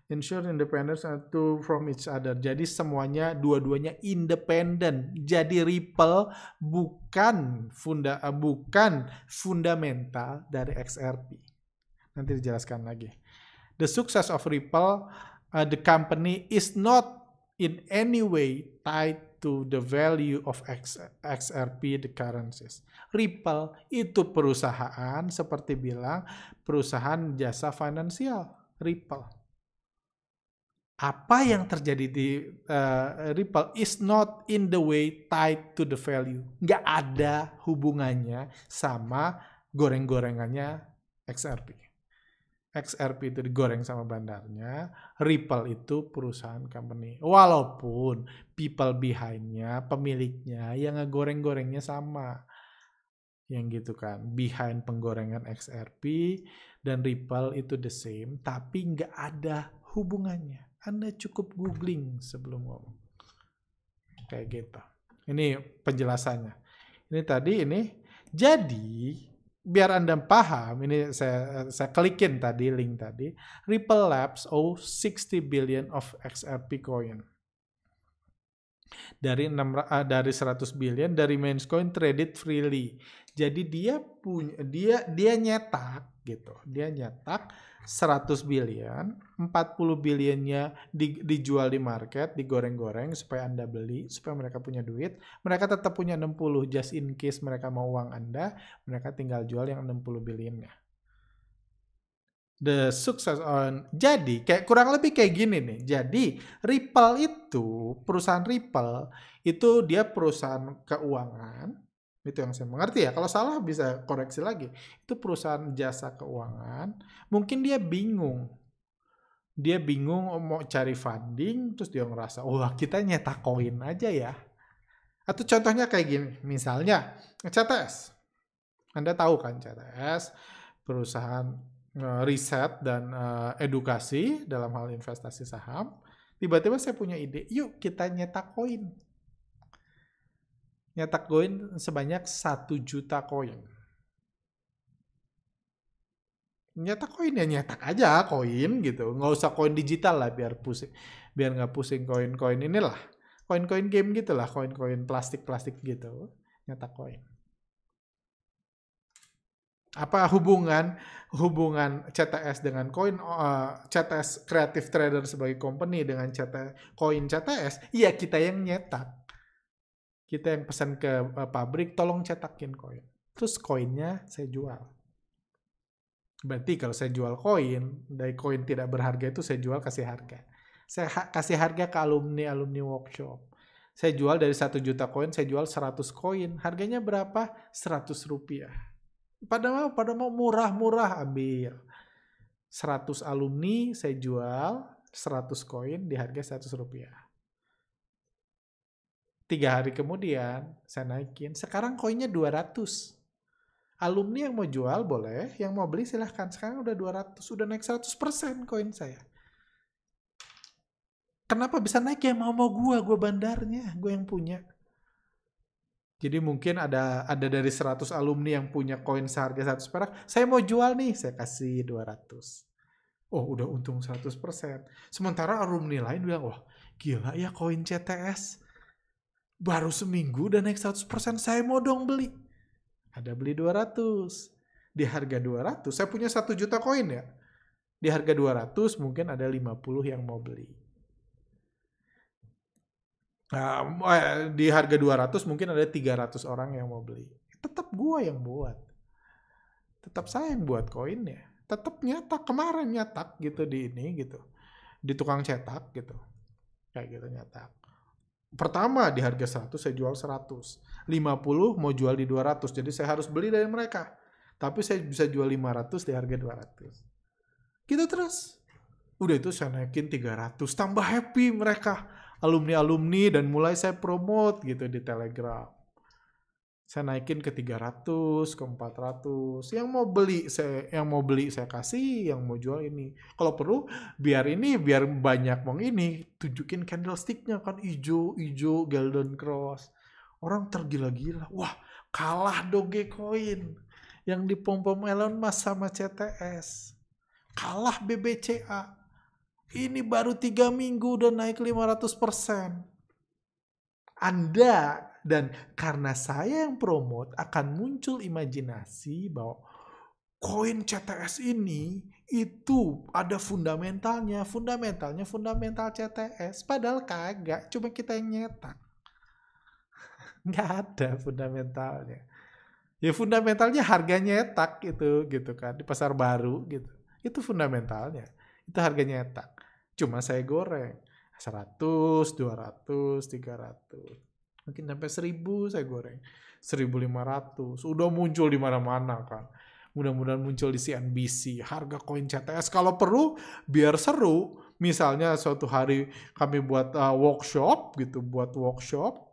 [SPEAKER 1] ensure independence to from each other. Jadi semuanya dua-duanya independen. Jadi Ripple bukan funda uh, bukan fundamental dari XRP. Nanti dijelaskan lagi. The success of Ripple, uh, the company is not in any way tied to the value of X, XRP the currencies. Ripple itu perusahaan seperti bilang perusahaan jasa finansial Ripple. apa yang terjadi di uh, Ripple is not in the way tied to the value. Nggak ada hubungannya sama goreng-gorengannya XRP. XRP itu digoreng sama bandarnya, Ripple itu perusahaan company. Walaupun people behind-nya, pemiliknya yang ngegoreng-gorengnya sama. Yang gitu kan, behind penggorengan XRP dan Ripple itu the same, tapi nggak ada hubungannya. Anda cukup googling sebelum ngomong. Kayak gitu. Ini penjelasannya. Ini tadi ini. Jadi biar Anda paham, ini saya saya klikin tadi link tadi, Ripple Labs owe 60 billion of XRP coin. Dari 6 uh, dari 100 billion dari main coin traded freely. Jadi dia punya dia dia nyetak gitu. Dia nyetak 100 billion, 40 billionnya di, dijual di market, digoreng-goreng supaya Anda beli, supaya mereka punya duit. Mereka tetap punya 60 just in case mereka mau uang Anda, mereka tinggal jual yang 60 billionnya. The success on jadi kayak kurang lebih kayak gini nih. Jadi Ripple itu perusahaan Ripple itu dia perusahaan keuangan itu yang saya mengerti ya. Kalau salah bisa koreksi lagi. Itu perusahaan jasa keuangan. Mungkin dia bingung. Dia bingung mau cari funding, terus dia ngerasa, wah kita nyetak koin aja ya. Atau contohnya kayak gini, misalnya CTS. Anda tahu kan CTS, perusahaan eh, riset dan uh, edukasi dalam hal investasi saham. Tiba-tiba saya punya ide, yuk kita nyetak koin nyetak koin sebanyak satu juta koin. Nyetak koin ya nyetak aja koin gitu, nggak usah koin digital lah biar pusing, biar nggak pusing koin-koin inilah, koin-koin game gitulah, koin-koin plastik-plastik gitu, nyetak koin. Apa hubungan hubungan CTS dengan koin uh, CTS Creative Trader sebagai company dengan CT koin CTS? Iya kita yang nyetak kita yang pesan ke uh, pabrik, tolong cetakin koin. Terus koinnya saya jual. Berarti kalau saya jual koin, dari koin tidak berharga itu saya jual kasih harga. Saya ha kasih harga ke alumni-alumni workshop. Saya jual dari satu juta koin, saya jual 100 koin. Harganya berapa? 100 rupiah. Pada mau, pada mau murah-murah ambil. 100 alumni saya jual 100 koin di harga 100 rupiah Tiga hari kemudian saya naikin. Sekarang koinnya 200. Alumni yang mau jual boleh, yang mau beli silahkan. Sekarang udah 200, udah naik 100% koin saya. Kenapa bisa naik ya mau mau gue, gue bandarnya, gue yang punya. Jadi mungkin ada ada dari 100 alumni yang punya koin seharga 100 perak, saya mau jual nih, saya kasih 200. Oh, udah untung 100%. Sementara alumni lain bilang, wah gila ya koin CTS Baru seminggu udah naik 100%, saya mau dong beli. Ada beli 200. Di harga 200, saya punya 1 juta koin ya. Di harga 200 mungkin ada 50 yang mau beli. Nah, di harga 200 mungkin ada 300 orang yang mau beli. Tetap gua yang buat. Tetap saya yang buat koinnya. Tetap nyetak kemarin nyetak gitu di ini gitu. Di tukang cetak gitu. Kayak gitu nyetak pertama di harga 100 saya jual 100. 50 mau jual di 200. Jadi saya harus beli dari mereka. Tapi saya bisa jual 500 di harga 200. Gitu terus. Udah itu saya naikin 300. Tambah happy mereka. Alumni-alumni dan mulai saya promote gitu di Telegram saya naikin ke 300, ke 400. Yang mau beli saya yang mau beli saya kasih, yang mau jual ini. Kalau perlu biar ini biar banyak mau ini, tunjukin candlesticknya kan hijau, hijau golden cross. Orang tergila-gila. Wah, kalah Dogecoin yang dipom-pom Elon Musk sama CTS. Kalah BBCA. Ini baru tiga minggu udah naik 500%. Anda dan karena saya yang promote akan muncul imajinasi bahwa koin CTS ini itu ada fundamentalnya, fundamentalnya fundamental CTS. Padahal kagak, cuma kita yang nyetak. Nggak ada fundamentalnya. Ya fundamentalnya harganya nyetak itu gitu kan di pasar baru gitu. Itu fundamentalnya. Itu harganya nyetak. Cuma saya goreng 100, 200, 300. Mungkin sampai 1000 saya goreng. 1500. Udah muncul di mana-mana kan. Mudah-mudahan muncul di CNBC. Harga koin CTS kalau perlu biar seru. Misalnya suatu hari kami buat uh, workshop gitu, buat workshop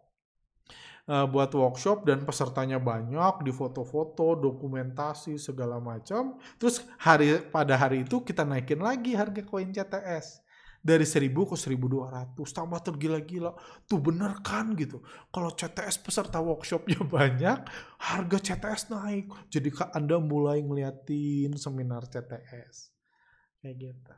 [SPEAKER 1] uh, buat workshop dan pesertanya banyak di foto-foto, dokumentasi segala macam. Terus hari pada hari itu kita naikin lagi harga koin CTS dari 1000 ke 1200 tambah tergila-gila. Tuh bener kan gitu. Kalau CTS peserta workshopnya banyak harga CTS naik. Jadi anda mulai ngeliatin seminar CTS kayak gitu.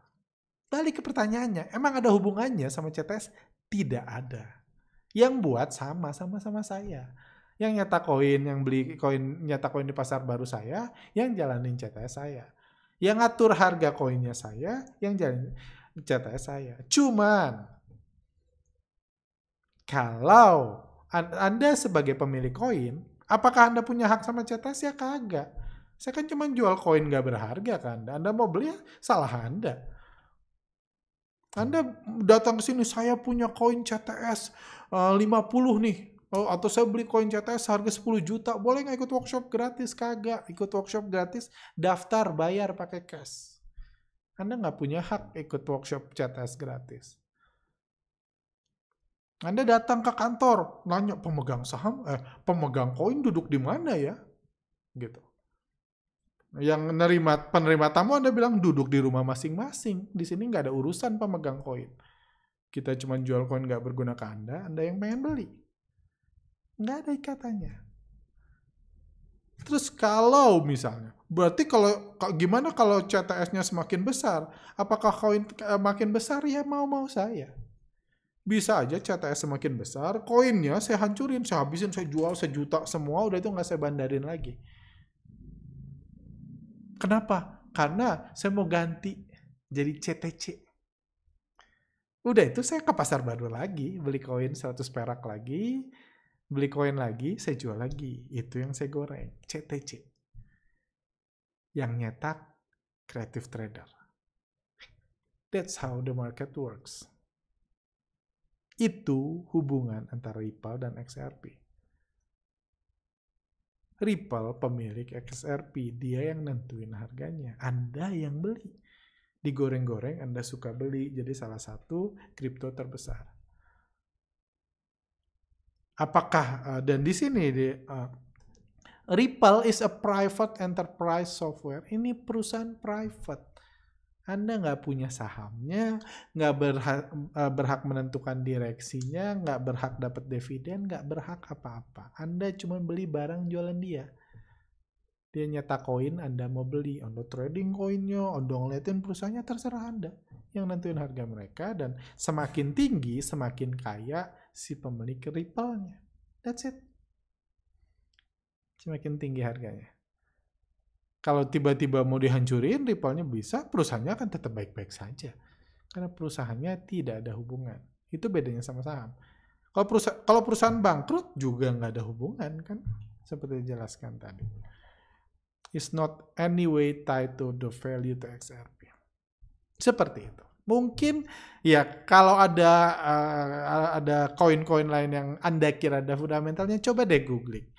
[SPEAKER 1] Balik ke pertanyaannya emang ada hubungannya sama CTS tidak ada. Yang buat sama sama sama saya. Yang nyata koin, yang beli koin nyata koin di pasar baru saya, yang jalanin CTS saya. Yang ngatur harga koinnya saya, yang jalanin CTS saya. Cuman kalau Anda sebagai pemilik koin, apakah Anda punya hak sama CTS ya kagak? Saya kan cuma jual koin gak berharga kan. Anda mau beli ya salah Anda. Anda datang ke sini, saya punya koin CTS uh, 50 nih. Oh, atau saya beli koin CTS harga 10 juta, boleh nggak ikut workshop gratis? Kagak. Ikut workshop gratis, daftar, bayar pakai cash. Anda nggak punya hak ikut workshop CTS gratis. Anda datang ke kantor, nanya pemegang saham, eh, pemegang koin duduk di mana ya? Gitu. Yang nerima penerima tamu Anda bilang duduk di rumah masing-masing. Di sini nggak ada urusan pemegang koin. Kita cuma jual koin nggak berguna ke Anda, Anda yang pengen beli. Nggak ada ikatannya. Terus kalau misalnya, berarti kalau gimana kalau CTS-nya semakin besar? Apakah koin eh, makin besar? Ya mau-mau saya. Bisa aja CTS semakin besar, koinnya saya hancurin, saya habisin, saya jual sejuta semua, udah itu nggak saya bandarin lagi Kenapa? Karena saya mau ganti jadi CTC. Udah itu saya ke pasar baru lagi, beli koin 100 perak lagi, beli koin lagi, saya jual lagi. Itu yang saya goreng, CTC. Yang nyetak creative trader. That's how the market works. Itu hubungan antara Ripple dan XRP. Ripple pemilik XRP, dia yang nentuin harganya. Anda yang beli. Digoreng-goreng Anda suka beli, jadi salah satu kripto terbesar. Apakah uh, dan di sini di uh, Ripple is a private enterprise software. Ini perusahaan private. Anda nggak punya sahamnya, nggak berhak, eh, berhak menentukan direksinya, nggak berhak dapat dividen, nggak berhak apa-apa. Anda cuma beli barang jualan dia. Dia nyata koin, Anda mau beli. Anda trading koinnya, Anda ngeliatin perusahaannya, terserah Anda. Yang nentuin harga mereka, dan semakin tinggi, semakin kaya si pemilik Ripple-nya. That's it. Semakin tinggi harganya. Kalau tiba-tiba mau dihancurin, Ripple-nya bisa, perusahaannya akan tetap baik-baik saja. Karena perusahaannya tidak ada hubungan. Itu bedanya sama saham. Kalau perusahaan, kalau perusahaan bangkrut juga nggak ada hubungan kan, seperti dijelaskan tadi. It's not any way tied to the value to XRP. Seperti itu. Mungkin ya kalau ada uh, ada koin-koin lain yang Anda kira ada fundamentalnya, coba deh googling.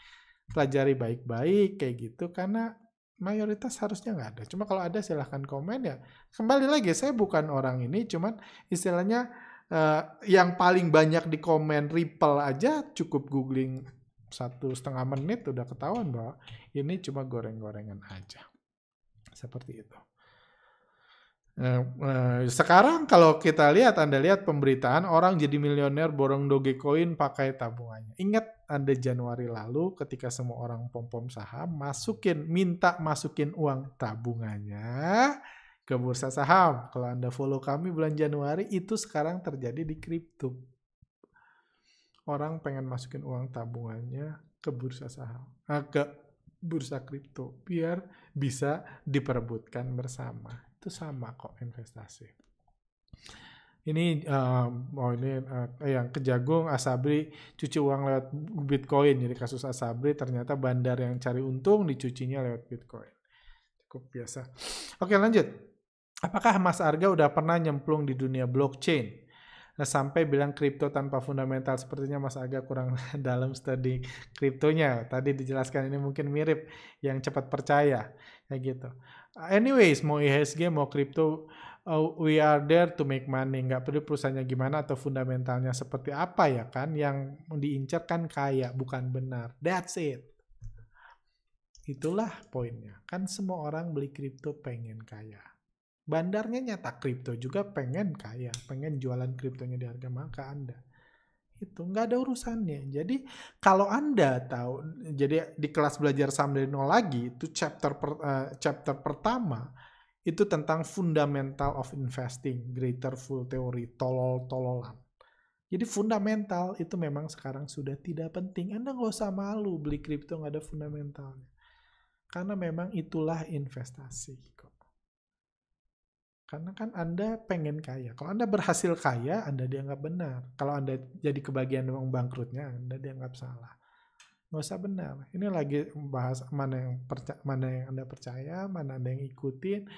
[SPEAKER 1] Pelajari baik-baik kayak gitu karena mayoritas harusnya nggak ada. Cuma kalau ada silahkan komen ya. Kembali lagi, saya bukan orang ini, cuman istilahnya uh, yang paling banyak di komen Ripple aja cukup googling satu setengah menit udah ketahuan bahwa ini cuma goreng-gorengan aja. Seperti itu. Uh, uh, sekarang kalau kita lihat, Anda lihat pemberitaan orang jadi miliuner borong Dogecoin pakai tabungannya. Ingat Anda Januari lalu ketika semua orang pom-pom saham masukin, minta masukin uang tabungannya ke bursa saham. Kalau Anda follow kami bulan Januari, itu sekarang terjadi di kripto. Orang pengen masukin uang tabungannya ke bursa saham, nah, ke bursa kripto, biar bisa diperebutkan bersama itu sama kok investasi. Ini um, oh ini uh, yang kejagung Asabri cuci uang lewat Bitcoin. Jadi kasus Asabri ternyata bandar yang cari untung dicucinya lewat Bitcoin. Cukup biasa. Oke lanjut. Apakah Mas Arga udah pernah nyemplung di dunia blockchain? Nah, sampai bilang kripto tanpa fundamental sepertinya Mas Arga kurang dalam studi kriptonya. Tadi dijelaskan ini mungkin mirip yang cepat percaya kayak gitu. Anyways, mau IHSG mau kripto uh, we are there to make money. Nggak perlu perusahaannya gimana atau fundamentalnya seperti apa ya kan. Yang diincar kan kaya, bukan benar. That's it. Itulah poinnya. Kan semua orang beli kripto pengen kaya. Bandarnya nyata kripto juga pengen kaya, pengen jualan kriptonya di harga maka Anda. Itu nggak ada urusannya. Jadi kalau Anda tahu, jadi di kelas belajar saham dari nol lagi, itu chapter per, uh, chapter pertama itu tentang fundamental of investing, greater full theory, tolol-tololan. Jadi fundamental itu memang sekarang sudah tidak penting. Anda nggak usah malu beli kripto nggak ada fundamentalnya. Karena memang itulah investasi. Karena kan Anda pengen kaya. Kalau Anda berhasil kaya, Anda dianggap benar. Kalau Anda jadi kebagian memang bangkrutnya, Anda dianggap salah. Nggak usah benar. Ini lagi bahas mana yang percaya, mana yang Anda percaya, mana Anda yang ikutin,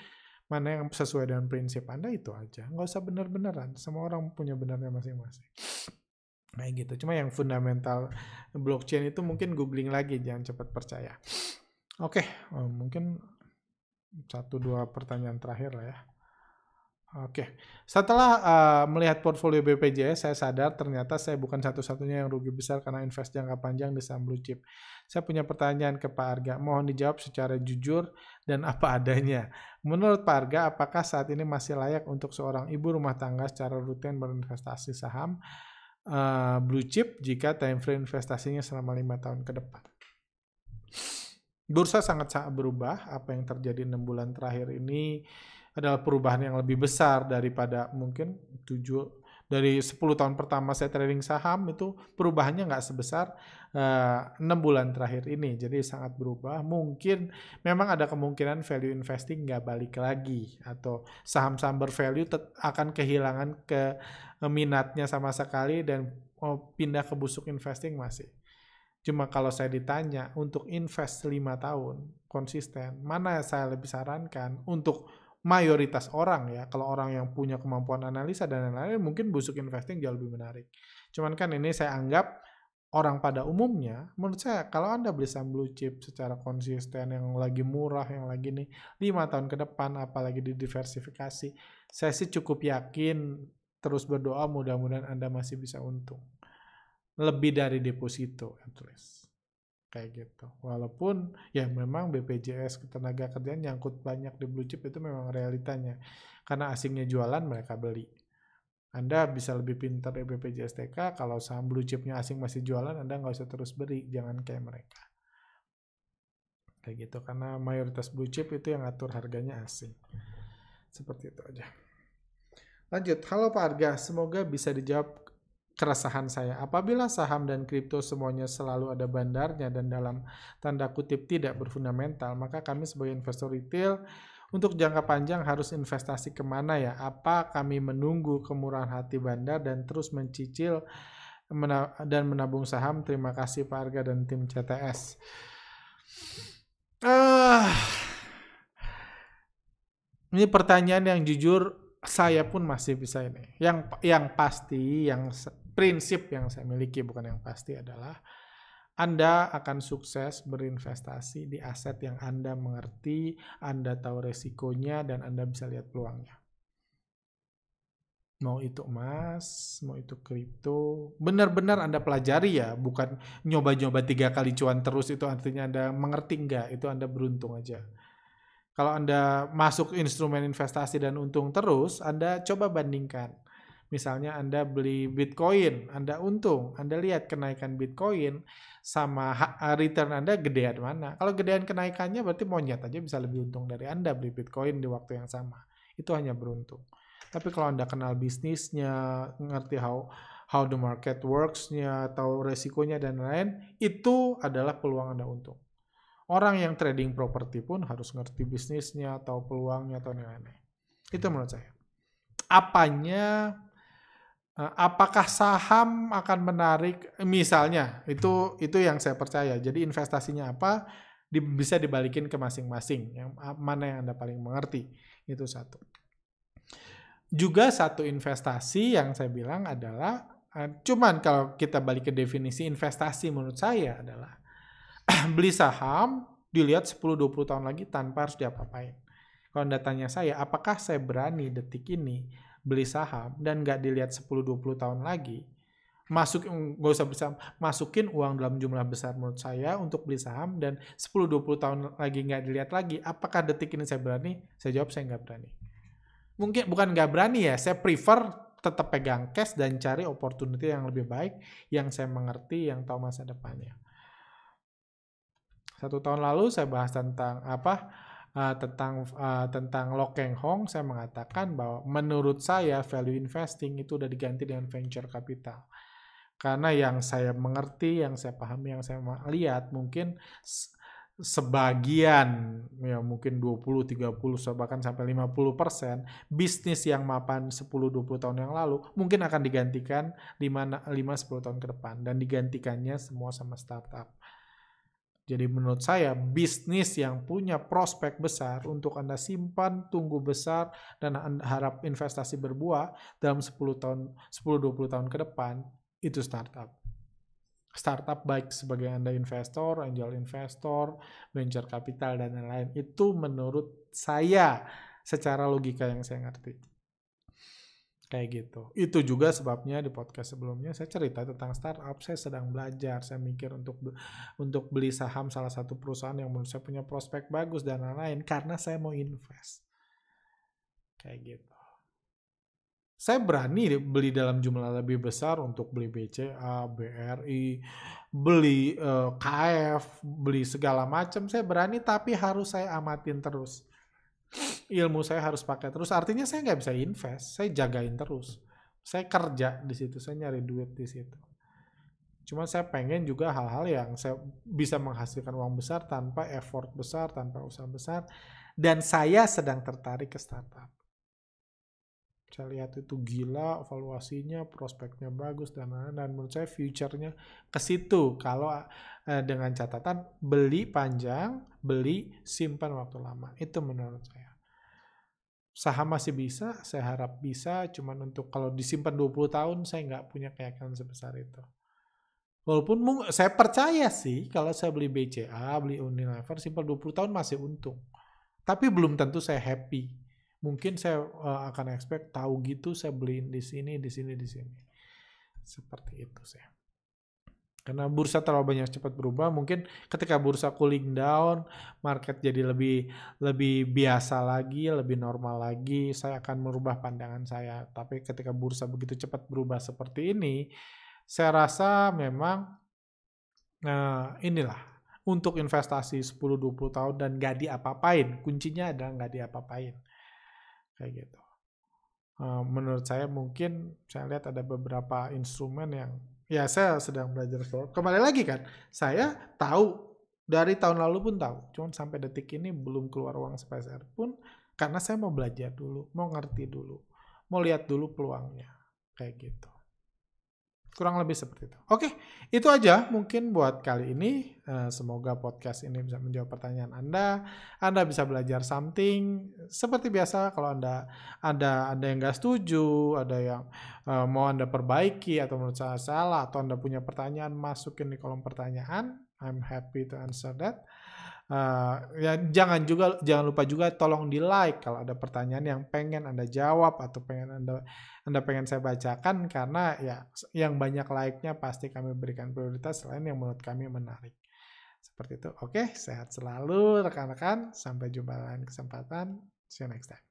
[SPEAKER 1] mana yang sesuai dengan prinsip Anda itu aja. Nggak usah benar-beneran. Semua orang punya benarnya masing-masing. Kayak gitu. Cuma yang fundamental blockchain itu mungkin googling lagi, jangan cepat percaya. Oke, okay. oh, mungkin satu dua pertanyaan terakhir lah ya. Oke, setelah uh, melihat portfolio BPJS, saya sadar ternyata saya bukan satu-satunya yang rugi besar karena invest jangka panjang di saham blue chip. Saya punya pertanyaan ke Pak Arga, mohon dijawab secara jujur dan apa adanya. Menurut Pak Arga, apakah saat ini masih layak untuk seorang ibu rumah tangga secara rutin berinvestasi saham uh, blue chip jika time frame investasinya selama lima tahun ke depan? Bursa sangat-sangat berubah. Apa yang terjadi enam bulan terakhir ini adalah perubahan yang lebih besar daripada mungkin tujuh dari 10 tahun pertama saya trading saham itu perubahannya nggak sebesar eh, enam uh, bulan terakhir ini. Jadi sangat berubah. Mungkin memang ada kemungkinan value investing nggak balik lagi atau saham-saham bervalue akan kehilangan ke minatnya sama sekali dan oh, pindah ke busuk investing masih. Cuma kalau saya ditanya untuk invest 5 tahun konsisten, mana saya lebih sarankan untuk mayoritas orang ya. Kalau orang yang punya kemampuan analisa dan lain-lain mungkin busuk investing jauh lebih menarik. Cuman kan ini saya anggap orang pada umumnya, menurut saya kalau Anda beli saham blue chip secara konsisten yang lagi murah, yang lagi nih lima tahun ke depan, apalagi didiversifikasi, saya sih cukup yakin terus berdoa mudah-mudahan Anda masih bisa untung. Lebih dari deposito, at least kayak gitu. Walaupun ya memang BPJS ketenaga kerjaan nyangkut banyak di blue chip itu memang realitanya. Karena asingnya jualan mereka beli. Anda bisa lebih pintar dari BPJS TK kalau saham blue chipnya asing masih jualan Anda nggak usah terus beri, jangan kayak mereka. Kayak gitu karena mayoritas blue chip itu yang atur harganya asing. Seperti itu aja. Lanjut, halo Pak Arga, semoga bisa dijawab keresahan saya. Apabila saham dan kripto semuanya selalu ada bandarnya dan dalam tanda kutip tidak berfundamental, maka kami sebagai investor retail untuk jangka panjang harus investasi ke mana ya? Apa kami menunggu kemurahan hati bandar dan terus mencicil dan menabung saham? Terima kasih Pak Arga dan tim CTS. Uh, ini pertanyaan yang jujur saya pun masih bisa ini. Yang yang pasti yang prinsip yang saya miliki bukan yang pasti adalah anda akan sukses berinvestasi di aset yang Anda mengerti, Anda tahu resikonya, dan Anda bisa lihat peluangnya. Mau itu emas, mau itu kripto, benar-benar Anda pelajari ya, bukan nyoba-nyoba tiga kali cuan terus itu artinya Anda mengerti enggak, itu Anda beruntung aja. Kalau Anda masuk instrumen investasi dan untung terus, Anda coba bandingkan Misalnya Anda beli Bitcoin, Anda untung, Anda lihat kenaikan Bitcoin sama return Anda gedean mana. Kalau gedean kenaikannya berarti monyet aja bisa lebih untung dari Anda beli Bitcoin di waktu yang sama. Itu hanya beruntung. Tapi kalau Anda kenal bisnisnya, ngerti how how the market works-nya, atau resikonya dan lain, itu adalah peluang Anda untung. Orang yang trading properti pun harus ngerti bisnisnya atau peluangnya atau nilai-nilai. Itu menurut saya. Apanya Eh, apakah saham akan menarik? Misalnya itu itu yang saya percaya. Jadi investasinya apa di, bisa dibalikin ke masing-masing. Yang mana yang anda paling mengerti? Itu satu. Juga satu investasi yang saya bilang adalah uh, cuman kalau kita balik ke definisi investasi menurut saya adalah beli saham dilihat 10-20 tahun lagi tanpa harus diapa-apain. Kalau Anda tanya saya, apakah saya berani detik ini beli saham dan nggak dilihat 10-20 tahun lagi, masuk nggak usah masukin uang dalam jumlah besar menurut saya untuk beli saham dan 10-20 tahun lagi nggak dilihat lagi apakah detik ini saya berani? Saya jawab saya nggak berani. Mungkin bukan nggak berani ya saya prefer tetap pegang cash dan cari opportunity yang lebih baik yang saya mengerti yang tahu masa depannya. Satu tahun lalu saya bahas tentang apa uh, tentang uh, tentang Lokeng Hong saya mengatakan bahwa menurut saya value investing itu udah diganti dengan venture capital karena yang saya mengerti, yang saya pahami, yang saya lihat mungkin sebagian ya mungkin 20, 30 bahkan sampai 50 persen bisnis yang mapan 10, 20 tahun yang lalu mungkin akan digantikan 5, 5 10 tahun ke depan dan digantikannya semua sama startup. Jadi menurut saya bisnis yang punya prospek besar untuk Anda simpan, tunggu besar dan harap investasi berbuah dalam 10 tahun 10 20 tahun ke depan itu startup. Startup baik sebagai Anda investor, angel investor, venture capital, dan lain-lain. Itu menurut saya secara logika yang saya ngerti. Kayak gitu. Itu juga sebabnya di podcast sebelumnya saya cerita tentang startup. Saya sedang belajar, saya mikir untuk untuk beli saham salah satu perusahaan yang menurut saya punya prospek bagus dan lain-lain karena saya mau invest. Kayak gitu saya berani beli dalam jumlah lebih besar untuk beli BCA, BRI, beli eh, KF, beli segala macam. Saya berani tapi harus saya amatin terus. Ilmu saya harus pakai terus. Artinya saya nggak bisa invest, saya jagain terus. Saya kerja di situ, saya nyari duit di situ. Cuma saya pengen juga hal-hal yang saya bisa menghasilkan uang besar tanpa effort besar, tanpa usaha besar. Dan saya sedang tertarik ke startup saya lihat itu gila valuasinya prospeknya bagus dan lain dan menurut saya future-nya ke situ kalau eh, dengan catatan beli panjang beli simpan waktu lama. Itu menurut saya. Saham masih bisa saya harap bisa. Cuman untuk kalau disimpan 20 tahun saya nggak punya keyakinan sebesar itu. Walaupun saya percaya sih kalau saya beli BCA beli Unilever simpan 20 tahun masih untung. Tapi belum tentu saya happy. Mungkin saya uh, akan expect tahu gitu saya beliin di sini di sini di sini. Seperti itu saya karena bursa terlalu banyak cepat berubah mungkin ketika bursa cooling down market jadi lebih lebih biasa lagi lebih normal lagi saya akan merubah pandangan saya. Tapi ketika bursa begitu cepat berubah seperti ini saya rasa memang nah inilah untuk investasi 10-20 tahun dan gak diapa-apain. Kuncinya adalah gak diapa-apain. Kayak gitu. Uh, menurut saya mungkin saya lihat ada beberapa instrumen yang ya saya sedang belajar soal. Kembali lagi kan saya tahu dari tahun lalu pun tahu. Cuman sampai detik ini belum keluar uang sepeser pun karena saya mau belajar dulu mau ngerti dulu mau lihat dulu peluangnya kayak gitu Kurang lebih seperti itu. Oke, itu aja mungkin buat kali ini. Eh, semoga podcast ini bisa menjawab pertanyaan Anda. Anda bisa belajar something. Seperti biasa, kalau Anda ada ada yang nggak setuju, ada yang uh, mau Anda perbaiki atau menurut saya salah, atau Anda punya pertanyaan, masukin di kolom pertanyaan. I'm happy to answer that. Uh, ya jangan juga jangan lupa juga tolong di like kalau ada pertanyaan yang pengen anda jawab atau pengen anda anda pengen saya bacakan karena ya yang banyak like-nya pasti kami berikan prioritas selain yang menurut kami menarik. Seperti itu. Oke sehat selalu rekan-rekan. Sampai jumpa lain kesempatan. See you next time